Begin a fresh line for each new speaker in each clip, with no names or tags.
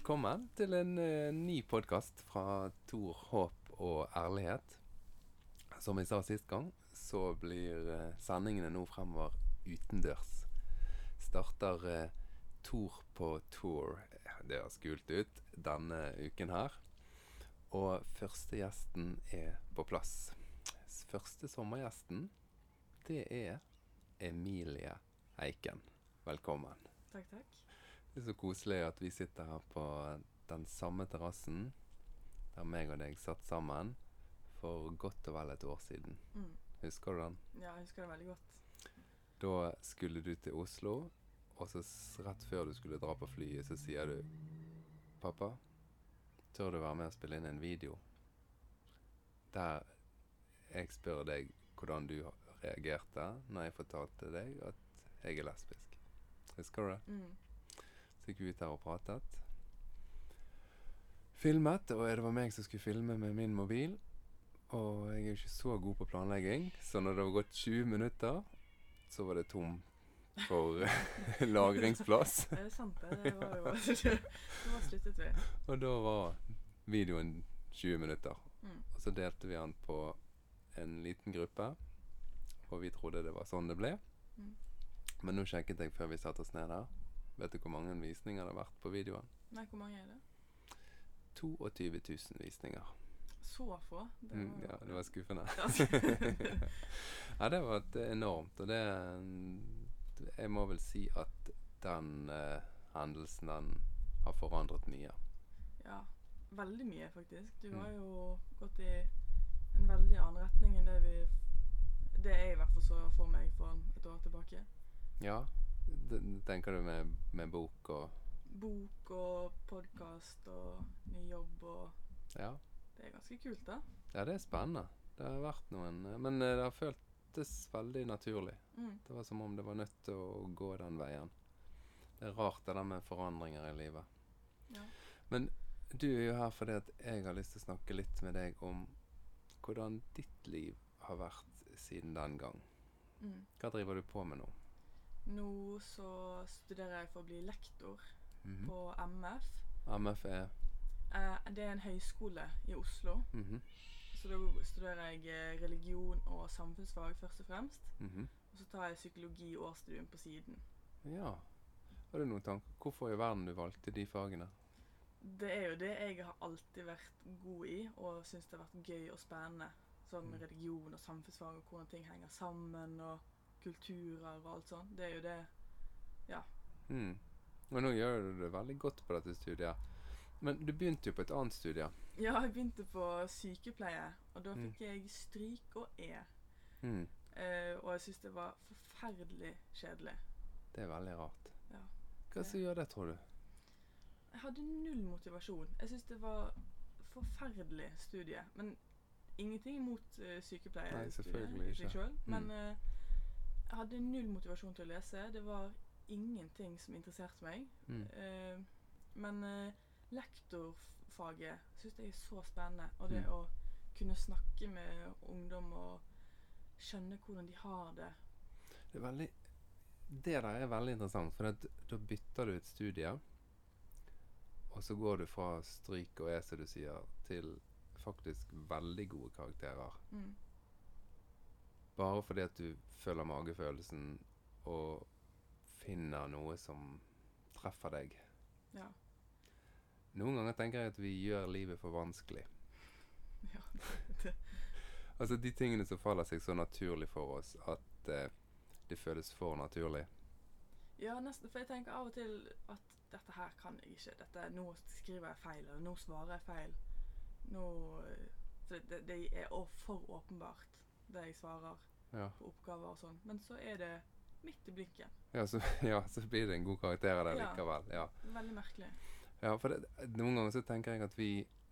Velkommen til en uh, ny podkast fra Tor Håp og Ærlighet. Som jeg sa sist gang, så blir uh, sendingene nå fremover utendørs. Starter uh, Tor på tour. Det høres kult ut denne uken her. Og første gjesten er på plass. Første sommergjesten, det er Emilie Eiken. Velkommen.
Takk, takk.
Det er så koselig at vi sitter her på den samme terrassen der meg og deg satt sammen for godt og vel et år siden.
Mm.
Husker du den?
Ja, jeg husker det veldig godt.
Da skulle du til Oslo, og så rett før du skulle dra på flyet, så sier du Pappa, tør du være med og spille inn en video? Der jeg spør deg hvordan du reagerte når jeg fortalte deg at jeg er lesbisk. Husker du det?
Mm.
Gikk vi ut der og pratet. Filmet, og det var meg som skulle filme med min mobil. Og jeg er jo ikke så god på planlegging, så når det var gått 20 minutter, så var det tom for lagringsplass.
Er det sant, det? Det var jo Det var sluttet vi.
Og da var videoen 20 minutter.
Mm.
Og så delte vi den på en liten gruppe, og vi trodde det var sånn det ble.
Mm.
Men nå sjekket jeg før vi satte oss ned der. Vet du hvor mange visninger det har vært på videoen?
Nei, hvor mange er det?
22 000 visninger.
Så få? Det
Mm, ja, det var skuffende.
Ja.
det var et enormt. Og det Jeg må vel si at den eh, hendelsen, den har forandret mye.
ja. Veldig mye, faktisk. Du
Mm.
har jo gått i en veldig annen retning enn det vi Det jeg i hvert fall så for meg for et år tilbake.
Ja, tenker du med, med bok og
Bok og podkast og ny jobb og
Ja.
Det er ganske kult, da.
Ja, det er spennende. Det har vært noen eh, Men eh, det har føltes veldig naturlig.
Mm.
Det var som om det var nødt til å gå den veien. Det er rart det der med forandringer i livet.
Ja.
Men du er jo her fordi at jeg har lyst til å snakke litt med deg om hvordan ditt liv har vært siden den gang.
Mm.
Hva driver du på med nå?
Nå så studerer jeg for å bli lektor
Mhm.
på MF.
MF er
Eh, det er en høyskole i Oslo.
mhm,
Så da studerer jeg eh, religion og samfunnsfag først og fremst.
mhm.
Og så tar jeg psykologi årsstudien på siden.
Ja. Har du noen tanker? Hvorfor i verden du valgte de fagene?
Det er jo det jeg har alltid vært god i, og syns det har vært gøy og spennende. Sånn
Mm.
religion og samfunnsfag og hvordan ting henger sammen, og kulturer og alt sånt. Det er jo det
Mm. Og nå gjør du det veldig godt på dette studiet. Men du begynte jo på et annet studie.
Ja, jeg begynte på sykepleie, og da
Mm.
fikk jeg stryk og E.
Mm.
Eh, og jeg syns det var forferdelig kjedelig.
Det er veldig rart.
Ja.
Hva som gjør det, tror du?
Jeg hadde null motivasjon. Jeg syns det var forferdelig studie. Men ingenting imot uh, sykepleie.
Nei, selvfølgelig ikke.
selv. Men
Mm.
Jeg hadde null motivasjon til å lese. Det var ingenting som interesserte meg.
Mm.
Uh, men uh, lektorfaget syns jeg er så spennende. Og det
Mm.
å kunne snakke med ungdom og skjønne hvordan de har det.
Det er veldig Det der er veldig interessant, for da bytter du et studie, og så går du fra stryk og E, som du sier, til faktisk veldig gode karakterer.
Mm.
Bare fordi at du føler magefølelsen og finner noe som treffer deg.
Ja.
Noen ganger tenker jeg at vi gjør livet for vanskelig.
ja det, det.
Altså de tingene som faller seg så naturlig for oss at eh, det føles for naturlig.
Ja, nesten. For jeg tenker av og til at dette her kan jeg ikke. Dette, nå skriver jeg feil, eller nå svarer jeg feil. Nå eh, det, det er for åpenbart, det jeg svarer
Ja.
på oppgaver og sånn. Men så er det midt i blinken.
Ja, så, ja, så blir det en god karakter av det
Ja.
likevel. Ja.
Veldig merkelig.
ja, for det, noen ganger så tenker jeg at vi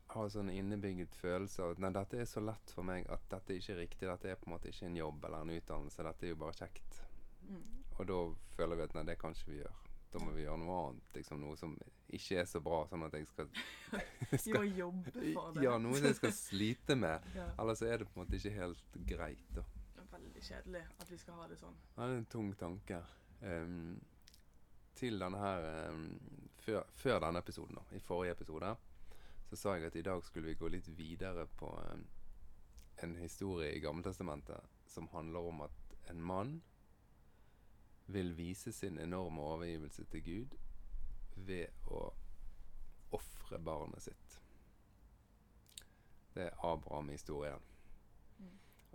har sånn innebygget følelse av at nei, dette er så lett for meg at dette ikke er riktig. Dette er på en måte ikke en jobb eller en utdannelse. Dette er jo bare kjekt.
Mm.
Og da føler vi at nei, det kan ikke vi gjøre. Da må vi gjøre noe annet. Liksom Noe som ikke er så bra, sånn at jeg skal,
skal jobbe for det.
Ja, noe som jeg skal slite med.
Ja.
Ellers så er det på en måte ikke helt greit, da.
Veldig kjedelig at vi skal ha det sånn.
Det er en tung tanke. Um, til denne her um, før, før denne episoden, da, i forrige episode, så sa jeg at i dag skulle vi gå litt videre på um, en historie i Gammeltestamentet som handler om at en mann vil vise sin enorme overgivelse til Gud ved å ofre barnet sitt. Det er Abraham-historien.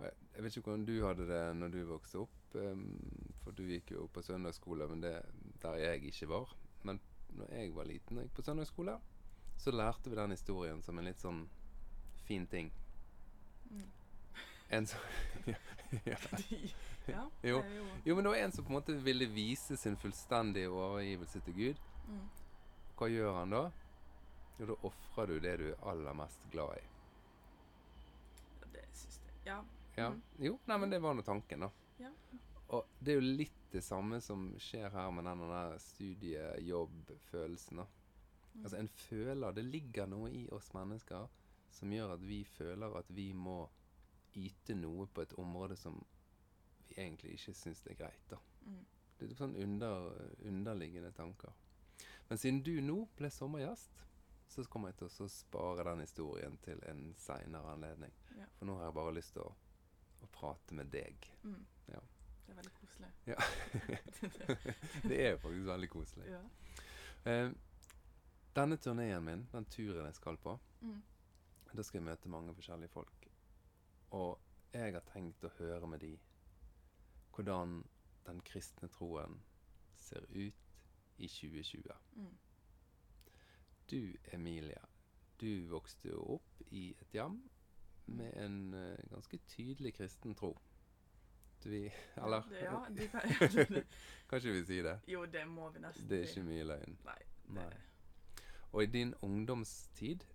Jeg, vet ikke hvordan du hadde det når du vokste opp, for du gikk jo på søndagsskole, men det der jeg ikke var. Men når jeg var liten og gikk på søndagsskole, så lærte vi den historien som en litt sånn fin ting.
Mm.
En som ja, ja.
ja,
Jo.
jo
Jo, men det var en som på en måte ville vise sin fullstendige overgivelse til Gud.
mm.
Hva gjør han da? Jo, da ofrer du det du er aller mest glad i.
Ja, Det syns jeg Ja.
Ja.
Mhm.
Jo, nei, men det var nå tanken, da.
Ja.
Og det er jo litt det samme som skjer her med den der studiejobb-følelsen. da.
Mm.
Altså, en føler Det ligger noe i oss mennesker som gjør at vi føler at vi må yte noe på et område som vi egentlig ikke syns det er greit. da.
Mm.
Det er sånn under, underliggende tanker. Men siden du nå ble sommergjest, så kommer jeg til å spare den historien til en seinere anledning.
Ja.
For nå har jeg bare lyst til å, å prate med deg.
Mm.
Ja.
Det er veldig koselig.
Ja. det er jo faktisk veldig koselig.
Ja.
Eh, denne turneen min, den turen jeg skal på,
Mm.
da skal jeg møte mange forskjellige folk. Og jeg har tenkt å høre med de hvordan den kristne troen ser ut i 2020.
Mm.
Du, Emilie, du vokste jo opp i et hjem med en uh, ganske tydelig kristen tro. Vi, eller
ja, de kan, ja,
kan ikke vi si det?
jo, det må vi nesten
Det er ikke mye løgn.
Nei.
Nei. Og i din ungdomstid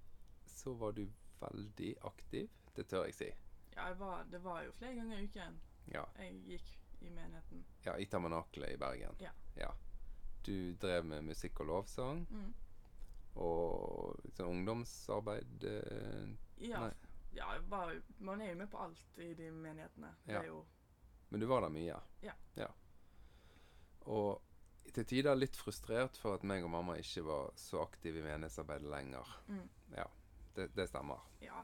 så var du veldig aktiv. Det tør jeg si.
ja, jeg var, det var jo flere ganger i uken
Ja,
jeg gikk i menigheten.
ja i Tabernakelet i Bergen.
Ja.
Du drev med musikk og lovsang
Mm.
og sånn ungdomsarbeid. eh,
Ja,
Nei.
Ja bare, man er jo med på alt i de menighetene. Det
Ja. Men du var der mye?
Ja. ja.
Og til tider litt frustrert for at meg og mamma ikke var så aktive i menighetsarbeidet lenger.
mm,
Ja, det, det stemmer.
Ja.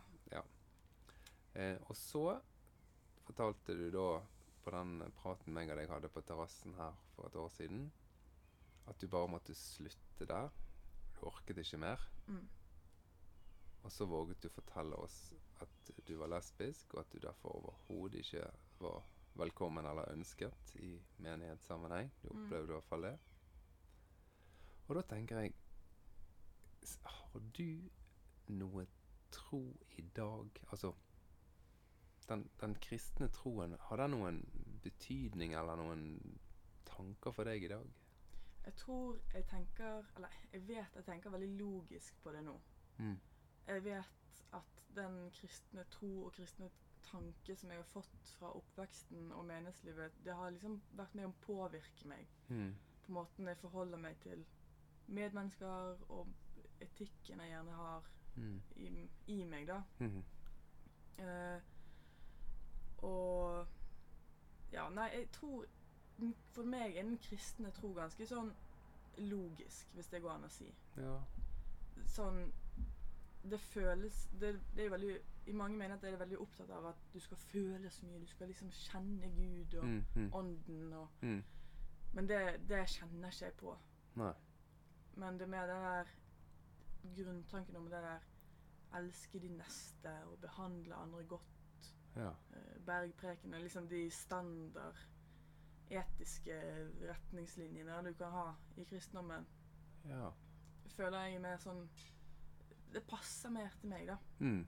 Eh, og så fortalte du da på den praten meg og deg hadde på terrassen her for et år siden, at du bare måtte slutte der. Du orket ikke mer.
Mm.
Og så våget du fortelle oss at du var lesbisk, og at du derfor overhodet ikke var velkommen eller ønsket i menighetssammenheng. Du
Mm.
opplevde i hvert fall det. Og da tenker jeg Har du noe tro i dag? Altså den, den kristne troen, har den noen betydning eller noen tanker for deg i dag?
Jeg tror jeg tenker Eller jeg vet jeg tenker veldig logisk på det nå.
Mm.
Jeg vet at den kristne tro og kristne tanke som jeg har fått fra oppveksten og menighetslivet, det har liksom vært med å påvirke meg
Mm.
på måten jeg forholder meg til medmennesker og etikken jeg gjerne har
Mm.
i, i meg, da.
Mm.
Eh, og Ja, nei, jeg tror For meg er den kristne tro ganske sånn logisk, hvis det går an å si.
Ja.
Sånn Det føles det, det er veldig I mange menigheter er det veldig opptatt av at du skal føle så mye. Du skal liksom kjenne Gud og
Mm. Mm.
Ånden og
Mm.
Men det, det kjenner ikke jeg på.
Nei.
Men det mer den der grunntanken om det der elske de neste og behandle andre godt.
Ja.
eh, Bergprekene, liksom de standard etiske retningslinjene du kan ha i kristendommen,
Ja.
føler jeg er mer sånn Det passer mer til meg, da.
Mm.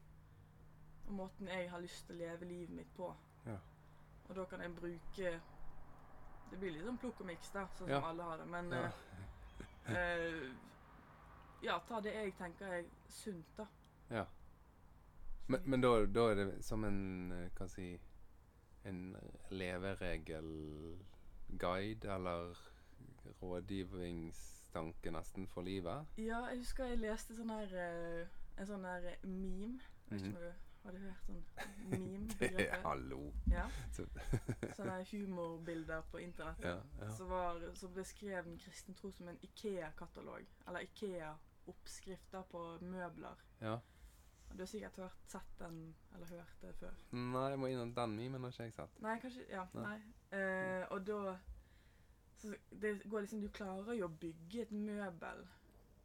Og måten jeg har lyst til å leve livet mitt på.
Ja.
Og da kan jeg bruke Det blir litt sånn plukk og miks, da, sånn
Ja.
som alle har det. Men
Ja.
eh, eh, ja, ta det jeg tenker er sunt, da.
ja. Men, men da, da er det som en Kan Hva si En leveregelguide eller rådgivningstanke nesten for livet?
Ja, jeg husker jeg leste sånn her eh, en sånn her meme. Vet ikke
Mhm.
om du Har du hørt sånn meme-begrepet?
Hallo.
ja, sånne humorbilder på internett.
ja, ja.
Som, var, så beskrev den kristne tro som en Ikea-katalog. Eller Ikea-oppskrifter på møbler.
ja.
Du har sikkert hørt, sett den, eller hørt det før.
Nei, jeg må innom den memen har ikke jeg sett.
Nei, kanskje Ja,
Nei.
nei. Eh, og da så Det går liksom Du klarer jo å bygge et møbel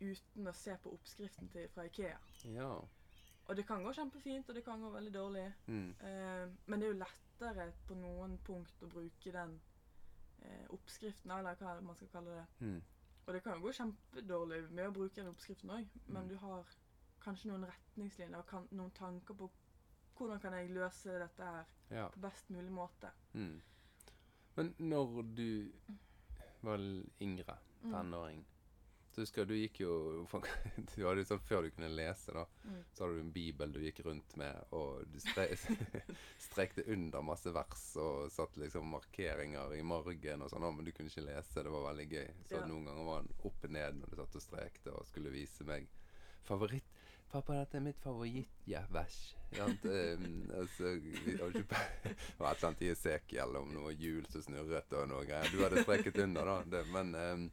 uten å se på oppskriften til, fra Ikea.
Ja.
Og det kan gå kjempefint, og det kan gå veldig dårlig.
Mm.
Eh, men det er jo lettere på noen punkt å bruke den eh, oppskriften, eller hva man skal kalle det.
Mm.
Og det kan jo gå kjempedårlig med å bruke den oppskriften òg, men
Mm.
du har kanskje noen retningslinjer og kan, noen tanker på hvordan kan jeg løse dette her
Ja.
på best mulig måte.
Mm. Men når du var yngre,
Mm.
tenåring Så husker du gikk jo du hadde jo sånn Før du kunne lese, da,
Mm.
så hadde du en bibel du gikk rundt med, og du stre strekte under masse vers og satt liksom markeringer i margen og sånn, men du kunne ikke lese. Det var veldig gøy. Så
Ja.
noen ganger var den opp og ned når du satt og strekte og skulle vise meg favoritt Pappa, dette er mitt favorittjevers. Ja, um, altså, vi har ikke pe- det var et eller annet i Esekiel om noe hjul som snurret og noe greier. Du hadde streket under, da. Det, men um,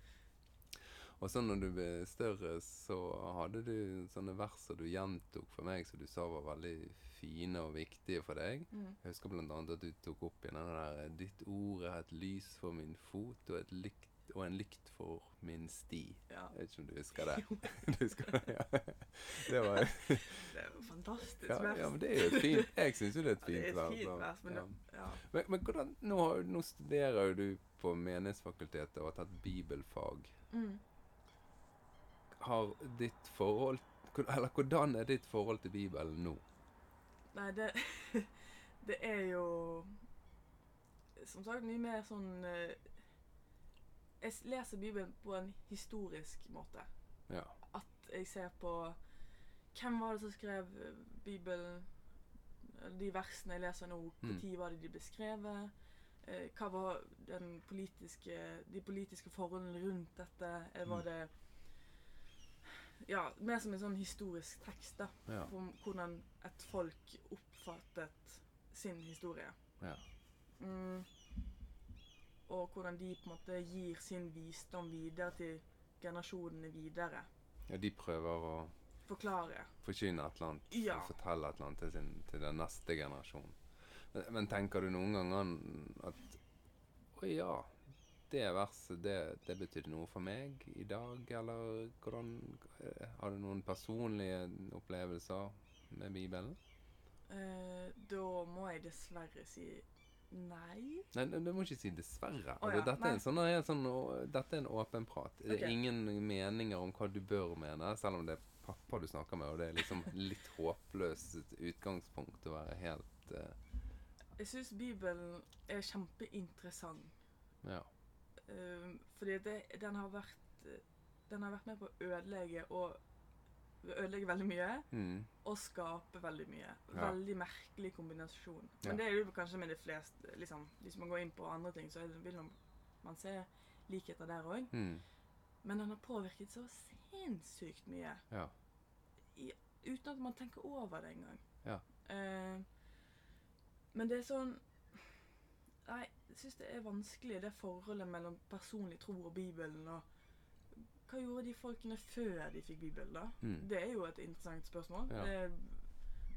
Og så når du ble større, så hadde du sånne vers som du gjentok for meg, som du sa var veldig fine og viktige for deg.
Mm.
Jeg husker annet at du tok opp i den der 'Ditt ord er et lys for min fot og, et lykt, og en lykt for min sti'.
Ja.
Jeg vet ikke om du husker det? du husker det, ja. Det var
Det er jo fantastisk
ja,
vers.
ja, men det er jo et fint Jeg syns jo det er et
Ja, det
fint
er et fint vers, men
ja.
ja.
Men, men hvordan nå, har- nå studerer jo du på Menighetsfakultetet og har tatt bibelfag.
Mm.
Har ditt forhold Eller hvordan er ditt forhold til Bibelen nå?
Nei, det Det er jo Som sagt mye mer sånn eh, Jeg leser Bibelen på en historisk måte.
Ja.
At jeg ser på Hvem var det som skrev eh, Bibelen? De versene jeg leser nå,
Mm.
når var det de ble skrevet? Eh, hva var den politiske, de politiske forholdene rundt dette? Var
Mm.
det Ja, mer som en sånn historisk tekst, da
Ja.
om hvordan et folk oppfattet sin historie.
ja.
Mm. Og hvordan de på en måte gir sin visdom videre til generasjonene videre.
ja de prøver å
Forklare.
forkynne et eller annet.
Ja.
Fortelle et eller annet til, sin, til den neste generasjonen. Men, men tenker du noen ganger at Å ja, det verset, det, det betydde noe for meg i dag, eller hvordan eh, Har du noen personlige opplevelser med Bibelen?
Eh, da må jeg dessverre si nei.
Nei, du må ikke si dessverre. Altså,
ja,
dette, er sånn, helt sånn, dette er en åpen prat. Det er ingen meninger om hva du bør mene, selv om det er pappa du snakker med, og det er liksom litt håpløst utgangspunkt å være helt uh...
Jeg syns Bibelen er kjempeinteressant.
Ja.
Um, fordi det, den har vært Den har vært med på å ødelegge og ødelegge veldig mye.
Mm.
og skape veldig mye.
Ja.
Veldig merkelig kombinasjon.
Ja.
Men det er jo kanskje med de fleste liksom, Hvis man går inn på andre ting, så vil man- man se likheter der òg.
Mm.
Men den har påvirket så sinnssykt mye.
Ja.
I, uten at man tenker over det engang.
Ja.
Eh, men det er sånn Nei, jeg syns det er vanskelig, det forholdet mellom personlig tro og Bibelen. og Hva gjorde de folkene før de fikk Bibelen, da?
Mm.
Det er jo et interessant spørsmål.
Ja.
Det,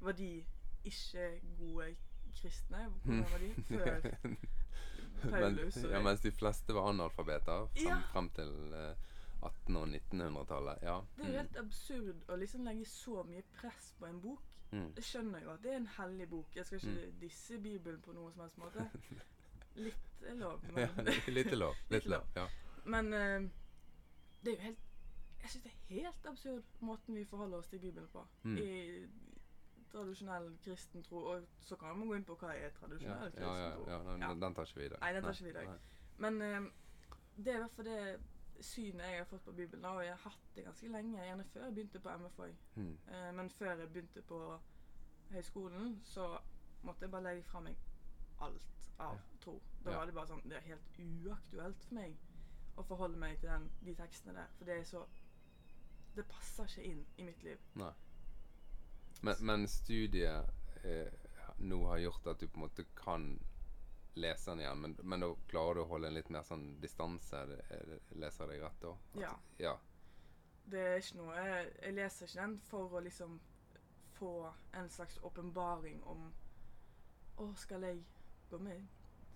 var de ikke gode kristne? Hvordan var de før Paulus?
Men, ja, mens de fleste var analfabeter frem,
Ja.
fram til uh, 1800- og 1900-tallet. Ja.
Det er jo helt absurd å liksom legge så mye press på en bok.
Mm.
Jeg skjønner jo at det er en hellig bok. Jeg skal ikke
Mm.
disse Bibelen på noen som helst måte. Litt er lov,
Ja,
litt
litt lov. Litt lov. Ja.
men eh, det er jo helt Jeg syns det er helt absurd måten vi forholder oss til Bibelen på.
Mm.
I tradisjonell kristen tro. Og så kan man gå inn på hva er tradisjonell
ja,
kristen tro.
ja, den,
Ja.
den tar ikke vi i dag.
Nei, den tar ikke vi i dag. Men eh, det er i hvert fall det synet jeg har fått på Bibelen, og jeg har hatt det ganske lenge. Gjerne før jeg begynte på MFO.
Mm.
Uh, men før jeg begynte på høyskolen, så måtte jeg bare legge fra meg alt av
Ja.
tro. Da
Ja.
var det bare sånn Det er helt uaktuelt for meg å forholde meg til den, de tekstene der. For det er så Det passer ikke inn i mitt liv.
Nei. Men, men studiet eh, nå har gjort at du på en måte kan lese den igjen, men, men da klarer du å holde en litt mer sånn distanse? Er er Leser jeg deg rett da? At-
Ja.
ja.
Det er ikke noe Jeg, jeg leser ikke den for å liksom få en slags åpenbaring om Å, skal jeg gå med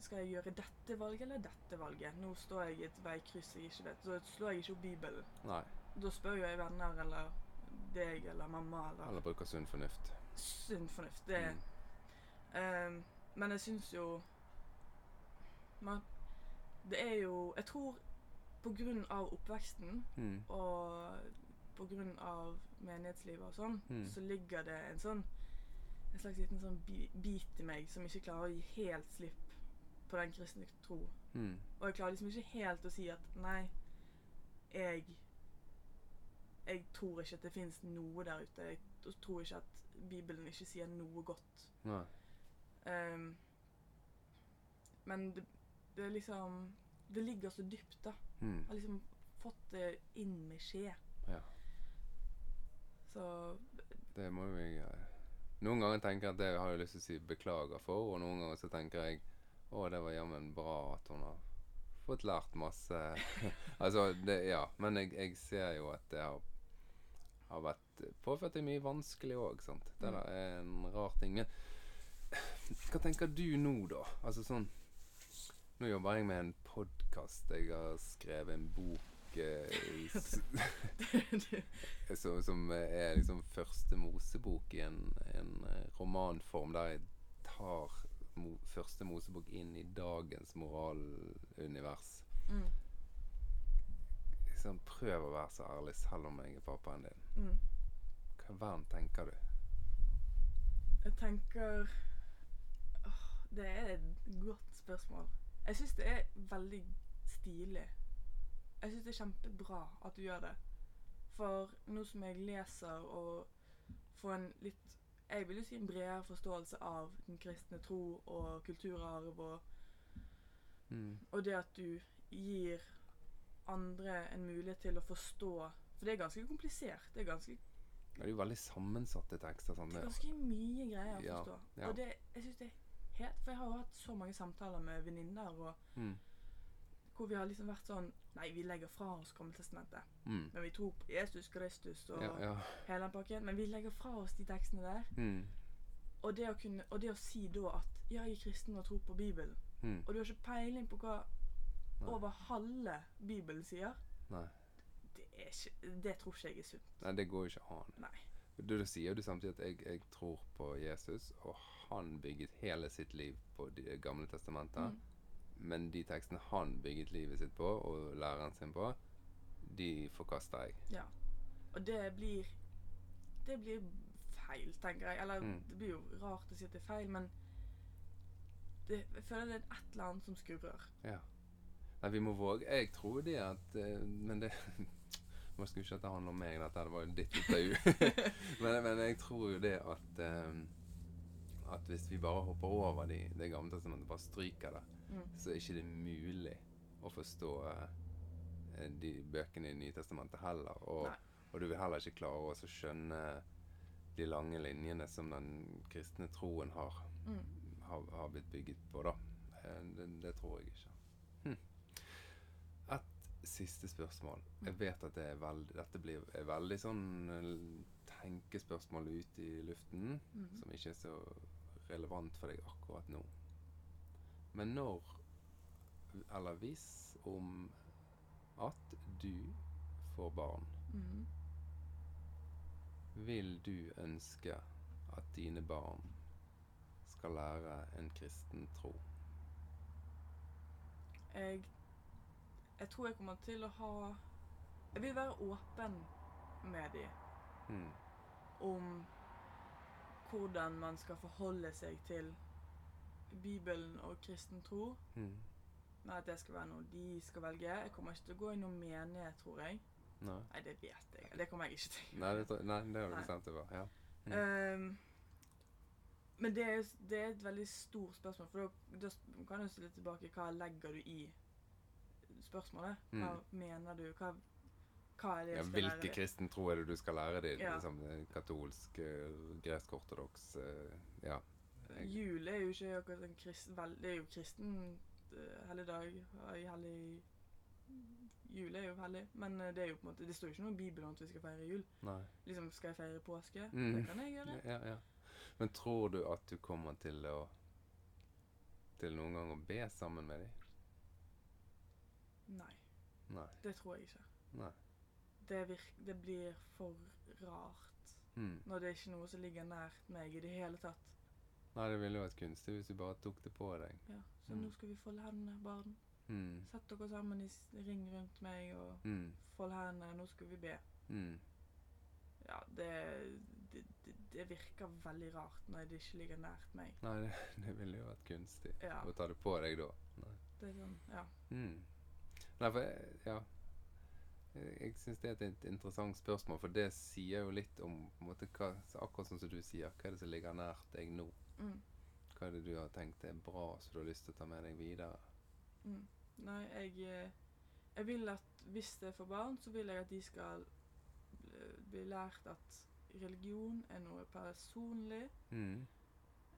Skal jeg gjøre dette valget eller dette valget? Nå står jeg i et veikryss jeg ikke vet. Så slår jeg ikke opp Bibelen.
Nei.
Da spør jeg venner eller deg eller mamma eller
Eller bruker sunn fornuft.
sunn fornuft. Det
Mm.
um, Men jeg syns jo man, Det er jo Jeg tror på grunn av oppveksten
Mm.
og på grunn av menighetslivet og sånn,
Mm.
så ligger det en sånn en slags liten sånn bit i meg som ikke klarer å gi helt slipp på den kristne tro.
Mm.
Og jeg klarer liksom ikke helt å si at nei, jeg Jeg tror ikke at det fins noe der ute. Jeg tror ikke at Bibelen ikke sier noe godt.
Nei.
Ehm, men det, det liksom Det ligger så dypt, da.
Mm.
Jeg har liksom fått det inn med skje.
Ja.
Så
Det må jo jeg Noen ganger tenker jeg at det har jeg lyst til å si beklager for, og noen ganger så tenker jeg å, det var jammen bra at hun har fått lært masse Altså, det Ja. Men jeg, jeg ser jo at det har, har vært påført deg mye vanskelig òg, sant. Det
Mm.
der er en rar ting. Men hva tenker du nå, da? Altså sånn Nå jobber jeg med en podkast. Jeg har skrevet en bok eh, som, som er liksom første Mosebok i en, en eh, romanform, der jeg tar mo, første Mosebok inn i dagens moralunivers.
mm,
Liksom, prøv å være så ærlig, selv om jeg er pappaen din.
mm.
Hva i verden tenker du?
Jeg tenker åh, Det er et godt spørsmål. Jeg syns det er veldig stilig. Jeg syns det er kjempebra at du gjør det. For nå som jeg leser og får en litt Jeg vil jo si en bredere forståelse av den kristne tro og kulturarv og,
Mm.
og det at du gir andre en mulighet til å forstå For det er ganske komplisert. Det er ganske
Det er jo veldig sammensatte tekster. Sånn.
Det er ganske mye greier å
Ja,
forstå.
ja.
Og det, jeg synes det er helt For jeg har jo hatt så mange samtaler med venninner og
Mm.
hvor vi har liksom vært sånn Nei, vi legger fra oss Gammeltestamentet.
Mm.
Men vi tror på Jesus Kristus og
Ja, ja.
hele den pakken. Men vi legger fra oss de tekstene der.
Mm.
Og det kunne, og det å si da at ja, jeg er kristen og tror på Bibelen,
Mm.
og du har ikke peiling på hva
Nei.
over halve Bibelen sier,
Nei.
det, ikke, det tror ikke jeg er sunt.
Nei, det går jo ikke an.
Nei.
Du, da sier du samtidig at jeg, jeg tror på Jesus, og han bygget hele sitt liv på Det gamle testamentet.
Mm.
Men de tekstene han bygget livet sitt på, og læreren sin på, de forkaster jeg.
Ja. Og det blir Det blir feil, tenker jeg. Eller
Mm.
det blir jo rart å si at det er feil, men det, jeg føler det er et eller annet som skurrer.
Ja. Nei, vi må våge Jeg tror det at eh, Men det Nå skulle ikke dette handle om meg, dette det var jo ditt intervju. men, men jeg tror jo det at eh, At hvis vi bare hopper over de, det gamle testamentet, bare stryker det,
Mm.
så er ikke det mulig å forstå eh, de bøkene i Nytestamentet heller. Og, og du vil heller ikke klare å skjønne de lange linjene som den kristne troen har,
Mm.
har, har blitt bygget på, da. Eh, Det, det tror jeg ikke. Hm. Et siste spørsmål. Jeg vet at det er veldig, dette blir veldig sånn eh, tenkespørsmål ute i luften,
mm.
som ikke er så relevant for deg akkurat nå. Men når, eller hvis, om at du får barn,
mm.
vil du ønske at dine barn skal lære en kristen tro?
Jeg, jeg tror jeg kommer til å ha Jeg vil være åpen med dem
mm.
om hvordan man skal forholde seg til Bibelen og kristen tro.
Mm.
Nei, at det skal være noe de skal velge. Jeg kommer ikke til å gå i noen menighet, tror jeg.
Nei.
Nei, det vet jeg. Det kommer jeg ikke til.
Nei, det, nei, det har du bestemt deg for. Ja. Mm.
Um, men det er, det er et veldig stort spørsmål, for da, kan du stille tilbake hva legger du i spørsmålet? Hva mener du? Hva, hva er det
Mm. Ja,
jeg skal lære
hvilken
deg?
kristen tro er det du skal lære dem?
Ja.
Liksom, eh, katolsk, eh, gresk-ortodoks eh, Ja. jeg,
Jul er jo ikke akkurat en kristen vel, Det er jo kristen uh, helligdag. Hellig Jul er jo hellig, men eh, det er jo på en måte Det står jo ikke noe i Bibelen om at vi skal feire jul.
Nei.
Liksom, skal jeg feire påske?
Mm.
Det kan jeg gjøre.
Ja, ja. Men tror du at du kommer til å Til noen gang å be sammen med dem?
Nei,
Nei.
det tror jeg ikke.
Nei.
Det, virker, det blir for rart
Mm.
når det er ikke noe som ligger nært meg i det hele tatt.
Nei, det ville vært kunstig hvis du bare tok det på deg.
Ja, Så
Mm.
nå skal vi folde hendene, barn.
Mm.
Sett dere sammen i ring rundt meg og
Mm.
fold hendene. Nå skal vi be.
Mm.
Ja, det, det, det, virker veldig rart når det ikke ligger nært meg.
Nei, det, det ville jo vært kunstig
Ja,
å ta det på deg da. Nei.
det er sånn, ja.
Mm. Nei, for jeg- ja. Jeg, syns det er et interessant spørsmål, for det sier jo litt om på en måte, hva, så akkurat sånn som du sier, hva er det som ligger nært deg nå?
Mm,
Hva er det du har tenkt er bra, som du har lyst til å ta med deg videre?
mm. Nei, jeg, eh, jeg vil at hvis det er for barn, så vil jeg at de skal bli- bli lært at religion er noe personlig.
Mm.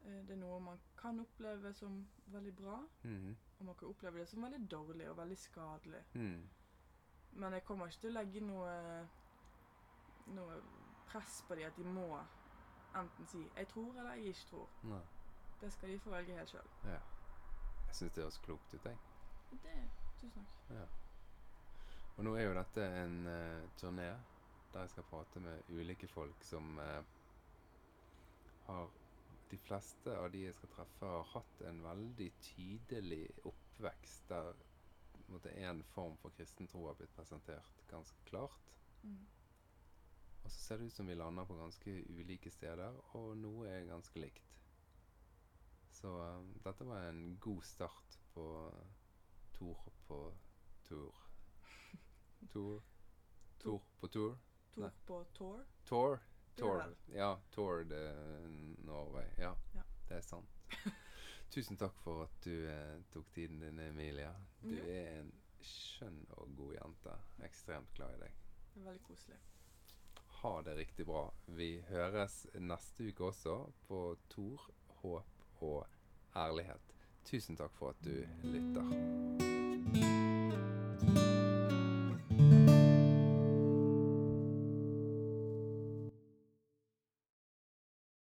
Eh, Det er noe man kan oppleve som veldig bra,
Mm.
og man kan oppleve det som veldig dårlig og veldig skadelig. Men jeg kommer ikke til å legge noe, noe press på dem at de må enten si 'jeg tror' eller 'jeg ikke tror'.
Nei.
Det skal de få velge helt sjøl.
Ja. Jeg syns det høres klokt ut, jeg.
Det Tusen takk.
Ja. Og nå er jo dette en uh, turné der jeg skal prate med ulike folk som uh, har De fleste av de jeg skal treffe, har hatt en veldig tydelig oppvekst der én form for kristen tro har blitt presentert ganske klart.
Mm.
Og så ser det ut som vi lander på ganske ulike steder, og noe er ganske likt. Så uh, dette var en god start på Tor på tur. Tor Tor på tur?
Tor
Nei.
på tour.
Tor.
Tor.
Ja, TOR, de Norway. Ja,
Ja.
det er sant. Tusen takk for at du eh, tok tiden din, Emilia. Du
mm.
er en skjønn og god jente. Ekstremt glad i deg.
Det veldig koselig.
Ha det riktig bra. Vi høres neste uke også på Tor, håp og ærlighet. Tusen takk for at du lytter.